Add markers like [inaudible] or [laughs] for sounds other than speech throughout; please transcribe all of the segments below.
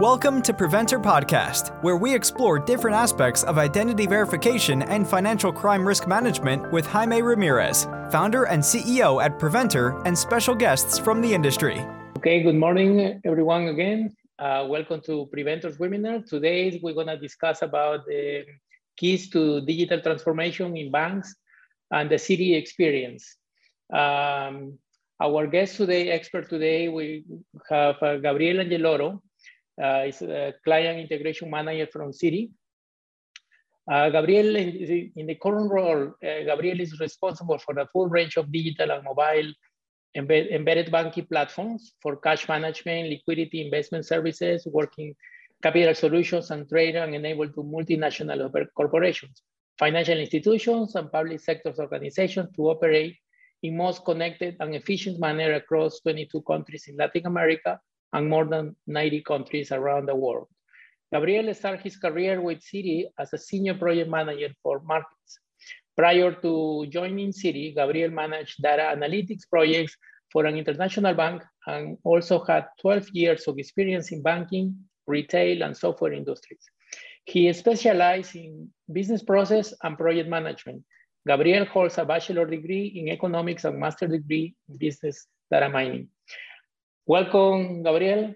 Welcome to Preventor Podcast, where we explore different aspects of identity verification and financial crime risk management with Jaime Ramirez, founder and CEO at Preventor, and special guests from the industry. Okay, good morning, everyone, again. Uh, welcome to Preventor's webinar. Today, we're going to discuss about the keys to digital transformation in banks and the Citi experience. Um, our guest today, expert today, we have uh, Gabriel Angeloro, uh, is a client integration manager from Citi. Uh, Gabriel, in, in, the current role, uh, Gabriel is responsible for the full range of digital and mobile embed, embedded banking platforms for cash management, liquidity, investment services, working capital solutions and trade and enable to multinational corporations, financial institutions, and public sector organizations to operate in most connected and efficient manner across 22 countries in Latin America and more than 90 countries around the world. Gabriel started his career with Citi as a senior project manager for markets. Prior to joining Citi, Gabriel managed data analytics projects for an international bank and also had 12 years of experience in banking, retail, and software industries. He specialized in business process and project management. Gabriel holds a bachelor degree in economics and master degree in business data mining. Welcome, Gabriel.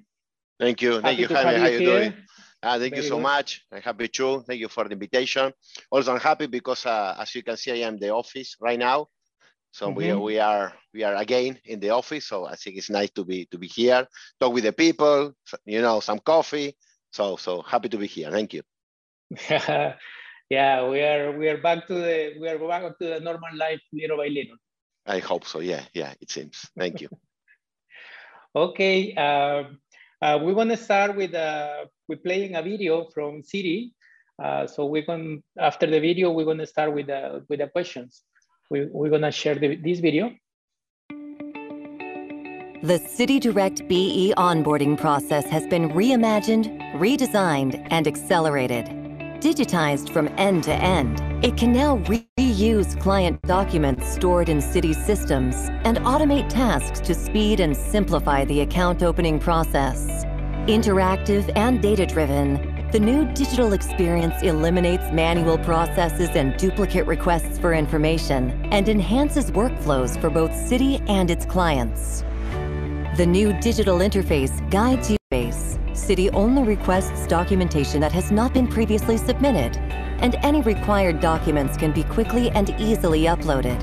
Thank you. Thank you, Jaime. How you here. doing? Uh, thank Very you so good. much. I'm happy too. Thank you for the invitation. Also, I'm happy because uh, as you can see, I am in the office right now. So mm -hmm. we, mm-hmm. we are we are again in the office. So I think it's nice to be to be here, talk with the people, you know, some coffee. So so happy to be here. Thank you. [laughs] yeah, we are we are back to the we are back to the normal life little by little. I hope so. Yeah, yeah, it seems. Thank you. [laughs] Okay, uh, uh, we want to start with uh, with playing a video from. Uh, so we're going after the video, we're going to start with the with the questions. We, we're going to share the, this video. The Citi Direct BE onboarding process has been reimagined, redesigned, and accelerated. Digitized from end to end, it can now reuse client documents stored in Citi systems and automate tasks to speed and simplify the account opening process. Interactive and data-driven, the new digital experience eliminates manual processes and duplicate requests for information and enhances workflows for both Citi and its clients. The new digital interface guides you. Citi only requests documentation that has not been previously submitted and any required documents can be quickly and easily uploaded.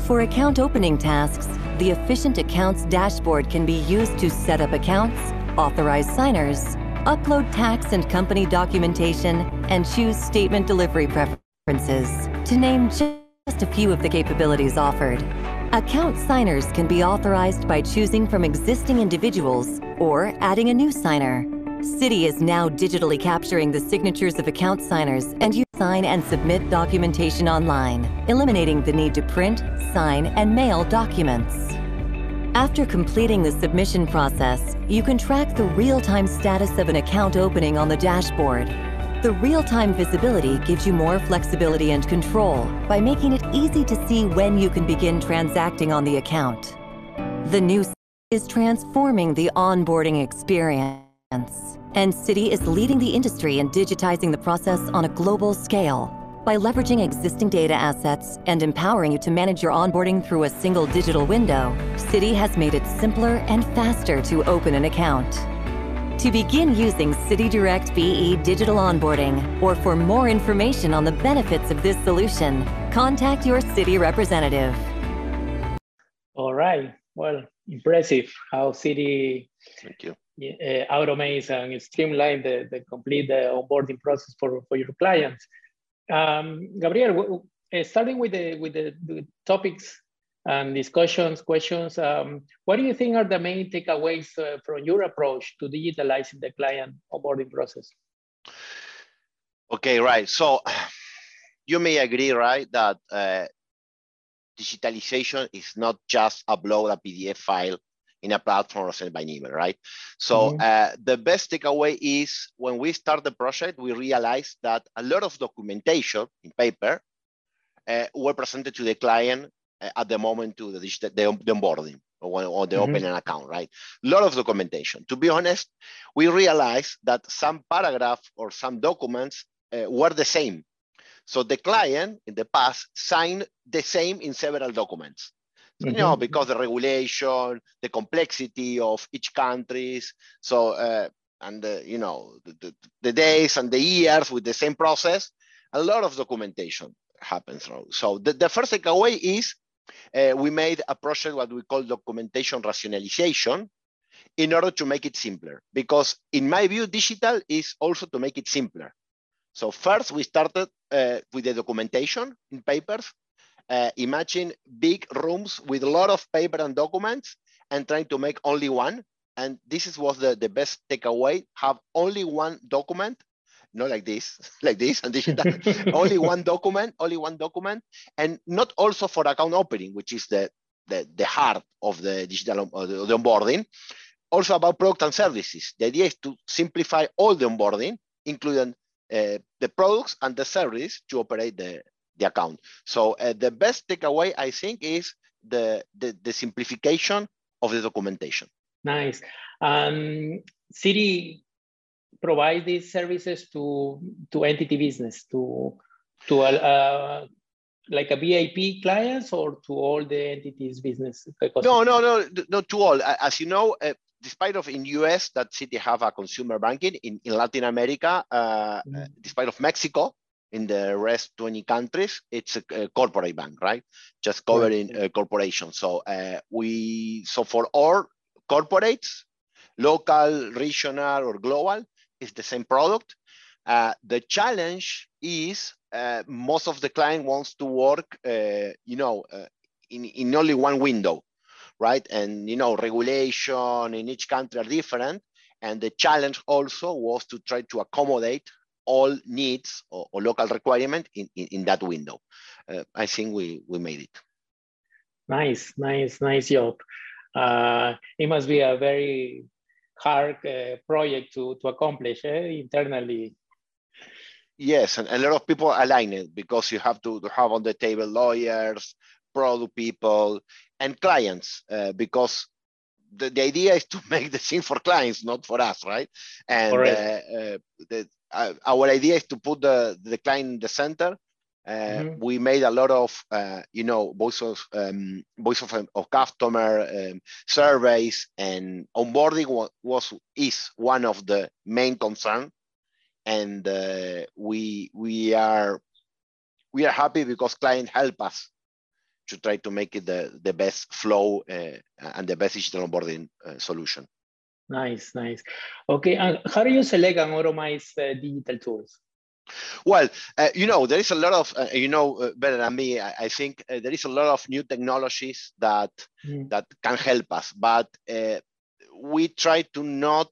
For account opening tasks, the Efficient Accounts dashboard can be used to set up accounts, authorize signers, upload tax and company documentation, and choose statement delivery preferences, to name just a few of the capabilities offered. Account signers can be authorized by choosing from existing individuals or adding a new signer. Citi is now digitally capturing the signatures of account signers and you sign and submit documentation online, eliminating the need to print, sign, and mail documents. After completing the submission process, you can track the real-time status of an account opening on the dashboard. The real-time visibility gives you more flexibility and control by making it easy to see when you can begin transacting on the account. The new is transforming the onboarding experience and Citi is leading the industry in digitizing the process on a global scale. By leveraging existing data assets and empowering you to manage your onboarding through a single digital window, Citi has made it simpler and faster to open an account. To begin using Citi Direct BE digital onboarding, or for more information on the benefits of this solution, contact your Citi representative. All right. Well, impressive how Citi Thank you uh, automate and streamline the, the complete the onboarding process for, for your clients. Um, Gabriel, uh, starting with the with the, the, topics and discussions, questions, um, what do you think are the main takeaways uh, from your approach to digitalizing the client onboarding process? Okay, right. So [sighs] you may agree, right, that uh, digitalization is not just upload a PDF file in a platform or sent by email, right? So mm -hmm. uh, the best takeaway is when we start the project, we realized that a lot of documentation in paper uh, were presented to the client uh, at the moment to the, digital, the, the onboarding, or, or they mm-hmm. open an account, right? A lot of documentation. To be honest, we realized that some paragraph or some documents uh, were the same. So the client in the past signed the same in several documents. Mm-hmm. You know, because the regulation, the complexity of each countries. So, uh, and the, you know, the, the, the, days and the years with the same process, a lot of documentation happens. So the, the first takeaway is uh, we made a project what we call documentation rationalization in order to make it simpler. Because in my view, digital is also to make it simpler. So first we started uh, with the documentation in papers. Uh, imagine big rooms with a lot of paper and documents and trying to make only one. And this is was the, the best takeaway, have only one document not like this, [laughs] like this, and digital. [laughs] only one document, only one document, and not also for account opening, which is the the, the heart of the digital uh, the, the onboarding. Also about product and services. The idea is to simplify all the onboarding, including uh, the products and the service to operate the, the account. So uh, the best takeaway, I think, is the, the, the simplification of the documentation. Nice. Um, Citi provide these services to to entity business to to uh, like a VIP clients or to all the entities business? No, no, no, not to all. As you know, uh, despite of in US that Citi have a consumer banking in, in Latin America, uh, mm. despite of Mexico, in the rest 20 countries, it's a, a corporate bank, right? Just covering right. uh, corporations. So uh, we, so for all corporates, local, regional, or global, is the same product. Uh, the challenge is uh, most of the client wants to work, uh, you know, uh, in, in only one window, right? And, you know, regulation in each country are different. And the challenge also was to try to accommodate all needs or, or local requirement in, in, in that window. Uh, I think we, we made it. Nice, nice, nice job. Uh, it must be a very hard uh, project to, to accomplish eh, internally. Yes, and a lot of people align it because you have to, to have on the table lawyers, product people, and clients uh, because the, the idea is to [laughs] make the thing for clients, not for us, right? And uh, uh, the, uh, our idea is to put the, the client in the center uh, mm-hmm. We made a lot of, uh, you know, voice of um, voice of, of customer um, surveys, and onboarding was, was, is one of the main concern, and uh, we we are we are happy because client help us to try to make it the the best flow uh, and the best digital onboarding uh, solution. Nice, nice. Okay, and how do you select and automate uh, digital tools? Well, uh, you know, there is a lot of, uh, you know, uh, better than me, I, I think uh, there is a lot of new technologies that mm. that can help us, but uh, we try to not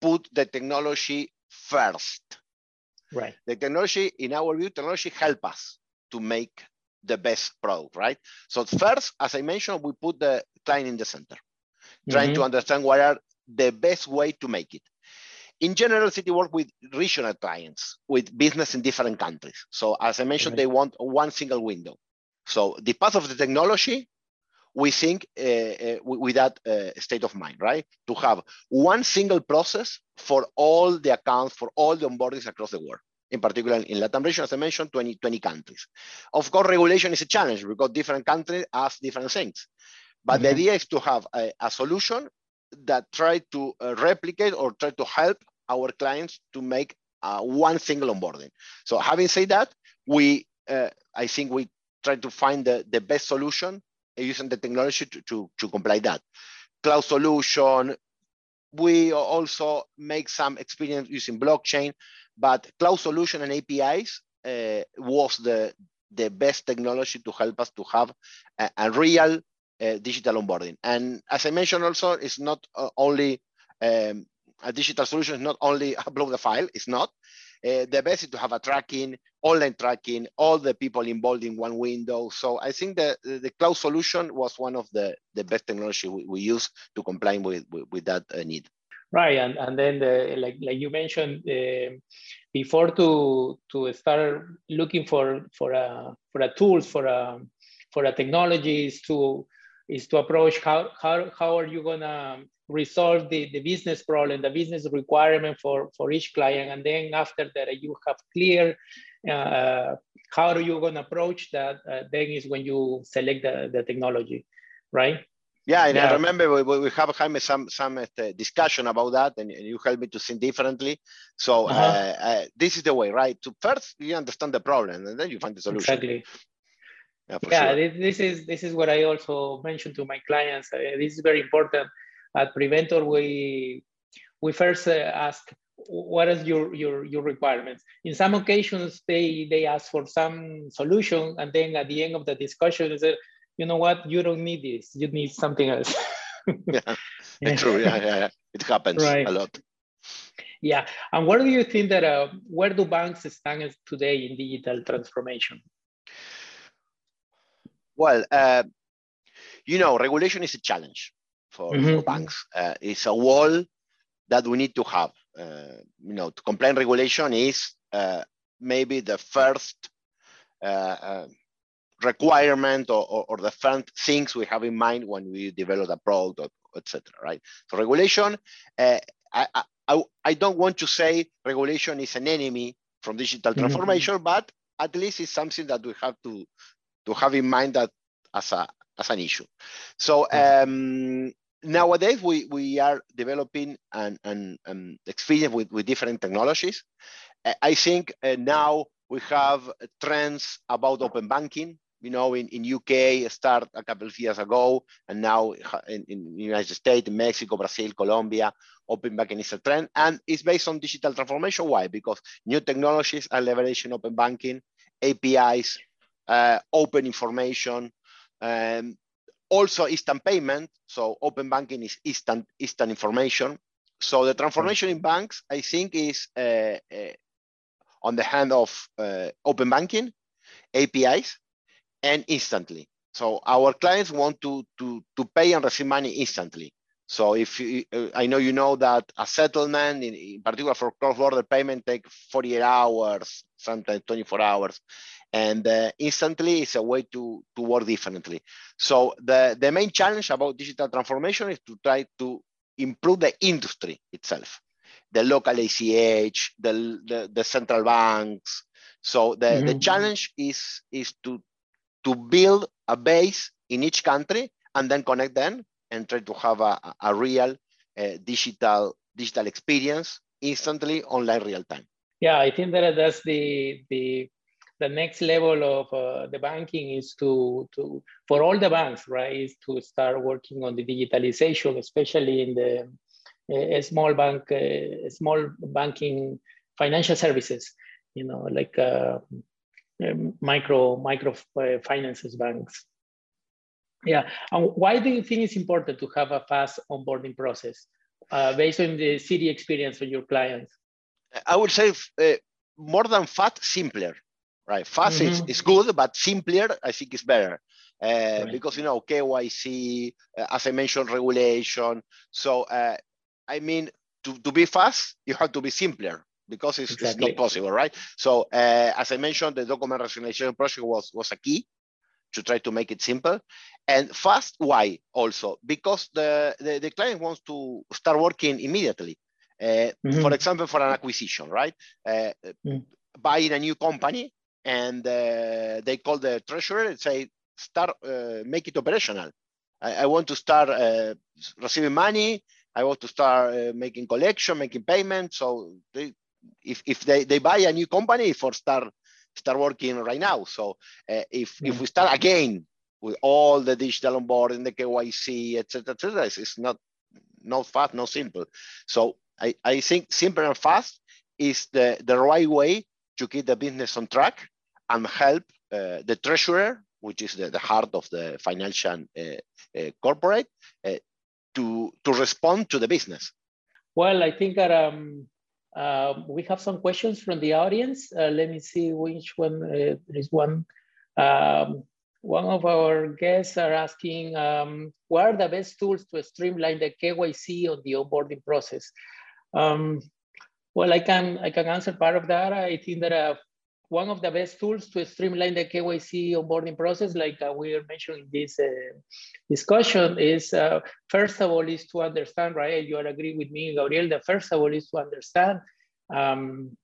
put the technology first. Right. The technology, in our view, technology help us to make the best product, right? So first, as I mentioned, we put the client in the center, trying mm -hmm. to understand what are the best way to make it. In general, Citi work with regional clients, with business in different countries. So as I mentioned, right. they want one single window. So the path of the technology, we think uh, uh, with that uh, state of mind, right? To have one single process for all the accounts, for all the onboardings across the world. In particular, in Latin region, as I mentioned, 20, 20 countries. Of course, regulation is a challenge because different countries ask different things. But mm -hmm. the mm-hmm. idea is to have a, a solution that try to uh, replicate or try to help our clients to make uh, one single onboarding. So having said that, we uh, I think we try to find the, the best solution using the technology to, to, to comply that. Cloud solution, we also make some experience using blockchain, but cloud solution and APIs uh, was the, the best technology to help us to have a, a real uh, digital onboarding. And as I mentioned also, it's not uh, only um, a digital solution it's not only [laughs] upload the file, it's not. Uh, the best is to have a tracking, online tracking, all the people involved in one window. So I think that the cloud solution was one of the, the best technology we, we use to comply with, with, with that uh, need. Right, and, and then the, like like you mentioned uh, before to to start looking for for a for a tools for a for a technologies to is to approach how, how, how are you gonna resolve the, the business problem, the business requirement for, for each client. And then after that, you have clear uh, how are you gonna approach that, uh, then is when you select the, the technology, right? Yeah, and yeah. I remember we, we have Jaime some some uh, discussion about that, and, and, you helped me to think differently. So uh-huh. uh, uh, this is the way, right? To first you understand the problem, and then you find the solution. Exactly. Yeah, yeah sure. this is this is what I also mentioned to my clients. Uh, this is very important. At Preventor, we we first uh, ask what is your your your requirements. In some occasions, they they ask for some solution, and then at the end of the discussion, they say, you know what, you don't need this. You need something else. [laughs] [laughs] yeah, it's [laughs] true. Yeah, yeah, yeah. It happens right. a lot. Yeah, and where do you think that uh, where do banks stand today in digital transformation? Well, uh, you know, regulation is a challenge for, mm-hmm. for banks. Uh, it's a wall that we need to have. Uh, you know, to comply regulation is uh, maybe the first uh, uh, requirement or, or, or, the first things we have in mind when we develop a product, etc. Right? So regulation. I, I, I don't want to say regulation is an enemy from digital mm-hmm. transformation, mm-hmm. but at least it's something that we have to to have in mind that as a as an issue. So um, nowadays we, we are developing an, an, an experience with, with different technologies. I think uh, now we have trends about open banking. You know, in, in UK, start a couple of years ago, and now in, in United States, Mexico, Brazil, Colombia, open banking is a trend, and it's based on digital transformation. Why? Because new technologies are leveraging open banking, APIs, uh, open information, um, also instant payment. So open banking is instant, instant information. So the transformation in banks, I think, is uh, uh, on the hand of uh, open banking, APIs, and instantly. So our clients want to, to, to pay and receive money instantly. So if you, uh, I know you know that a settlement, in, in particular for cross-border payment, take 48 hours, sometimes 24 hours, and uh, instantly it's a way to, to work differently. So the, the main challenge about digital transformation is to try to improve the industry itself, the local ACH, the, the, the central banks. So the, mm-hmm. the challenge is, is to, to build a base in each country and then connect them and try to have a, a real uh, digital digital experience instantly online real time yeah i think that that's the the the next level of uh, the banking is to to for all the banks right is to start working on the digitalization especially in the uh, small bank uh, small banking financial services you know like uh, um, micro micro uh, finances banks yeah. And why do you think it's important to have a fast onboarding process uh, based on the Citi experience of your clients? I would say more than fast, simpler. Right. Fast mm-hmm. is, is good, but simpler, I think, is better. Uh, right. Because, you know, KYC, uh, as I mentioned, regulation. So, uh, I mean, to, to be fast, you have to be simpler because it's, exactly. it's not possible, right? So, uh, as I mentioned, the document rationalization project was, was a key to try to make it simple. And fast, why also? Because the, the, the client wants to start working immediately. Uh, mm-hmm. For example, for an acquisition, right? Uh, mm. Buying a new company and uh, they call the treasurer and say, start, uh, make it operational. I, I want to start uh, receiving money. I want to start uh, making collection, making payments. So they, if, if they, they buy a new company for start start working right now. So uh, if if we start again with all the digital onboarding, the KYC, etc., etc., it's, it's not not fast, not simple. So I, I think simple and fast is the, the right way to keep the business on track and help uh, the treasurer, which is the, the heart of the financial uh, uh, corporate, to, to respond to the business. Well, I think that um, uh, we have some questions from the audience. Uh, let me see which one. Uh, there is one. Um, one of our guests are asking, um, what are the best tools to streamline the KYC on the onboarding process? Um, well, I can I can answer part of that. I think that one of the best tools to streamline the KYC onboarding process, like uh, we are mentioning this uh, discussion, is uh, first of all is to understand, right? You are agree with me, Gabriel. The first of all is to understand um,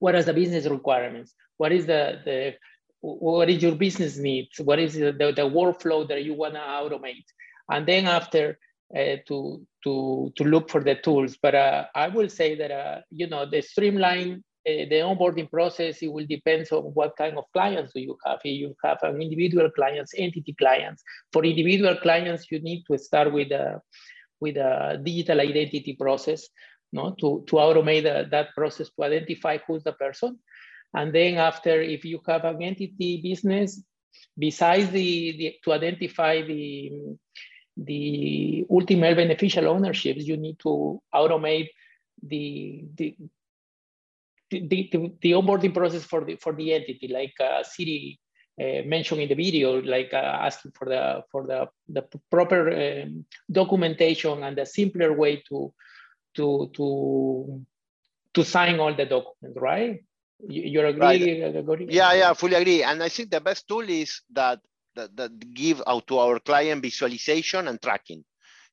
are the business requirements, what is the the what is your business needs, what is the, the, the workflow that you wanna automate, and then after uh, to to to look for the tools. But uh, I will say that uh, you know the streamline uh, the onboarding process, it will depend on what kind of clients do you have. If you have an individual clients, entity clients. For individual clients, you need to start with a, with a digital identity process no, to, to automate the, that process to identify who's the person. And then after, if you have an entity business, besides the, the to identify the, the ultimate beneficial ownerships, you need to automate the, the, the, the, the onboarding process for the for the entity, like uh, Citi uh, mentioned in the video, like uh, asking for the for the the proper um, documentation and a simpler way to to to to sign all the documents, right? You, are agree? Right. Yeah, yeah, fully agree. And I think the best tool is that that, that give out to our client visualization and tracking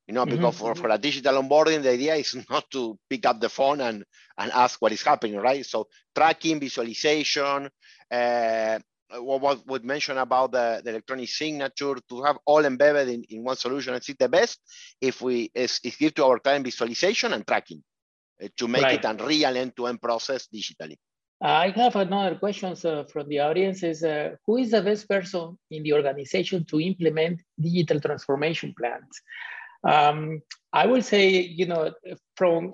you know, because mm-hmm. for, for a digital onboarding, the idea is [laughs] not to pick up the phone and, and ask what is happening, right? So tracking, visualization, uh, what was mentioned about the, the, electronic signature to have all embedded in, in one solution. I think the best if we is, is give to our client visualization and tracking uh, to make right. it a real end-to-end process digitally. I have another question uh, from the audience is uh, who is the best person in the organization to implement digital transformation plans? Um, I will say, you know, from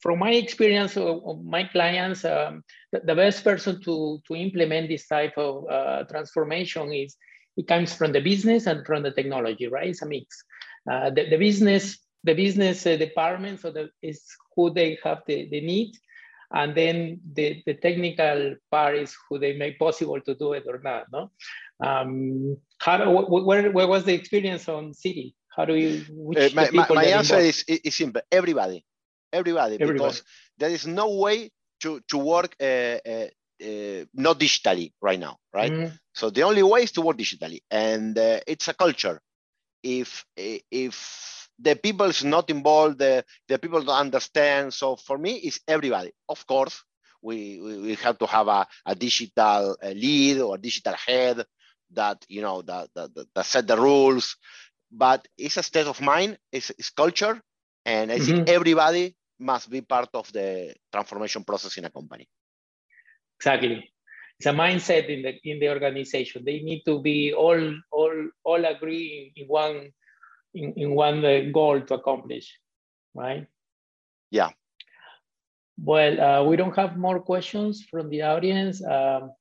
from my experience of, of my clients, um, the, the, best person to to implement this type of uh, transformation is it comes from the business and from the technology, right? It's a mix. Uh, the, the business the business uh, department so is who they have the, the need and then the, the technical part is who they make possible to do it or not no um, how, where, where was the experience on Citi how do you? Uh, my, my, my answer is, is simple. Everybody, everybody, everybody, because there is no way to to work uh, uh, not digitally right now, right? Mm. So the only way is to work digitally, and uh, it's a culture. If if the people is not involved, the, the people don't understand. So for me, it's everybody. Of course, we, we, we have to have a, a digital lead or digital head that you know that, that, that set the rules but it's a state of mind, it's, it's culture, and I mm-hmm. think everybody must be part of the transformation process in a company. Exactly. It's a mindset in the in the organization. They need to be all all all agree in one in, in one uh, goal to accomplish, right? Yeah. Well, uh, we don't have more questions from the audience. Um,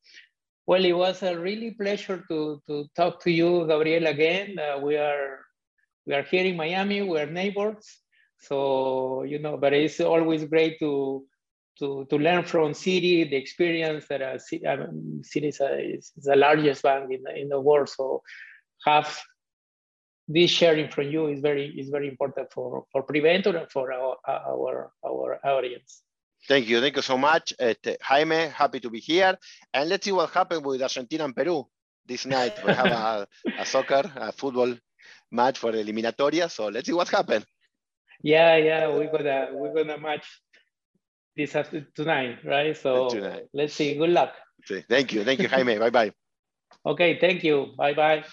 well, it was a really pleasure to, to talk to you, Gabriel, again. Uh, we are we are here in Miami, we're neighbors. So, you know, but it's always great to to, to learn from Citi, the experience that uh, Citi is, is, the largest bank in the, in the world. So have this sharing from you is very is very important for, for Preventor and for our, our, our audience. Thank you. Thank you so much. Este, Jaime, happy to be here. And let's see what happens with Argentina and Peru this night. We have a, a soccer, a football match for eliminatoria. So let's see what happens. Yeah, yeah, we're gonna we're gonna match this after tonight, right? So tonight. let's see. Good luck. Thank you. Thank you, Jaime. bye bye. [laughs] Okay, thank you. Bye bye.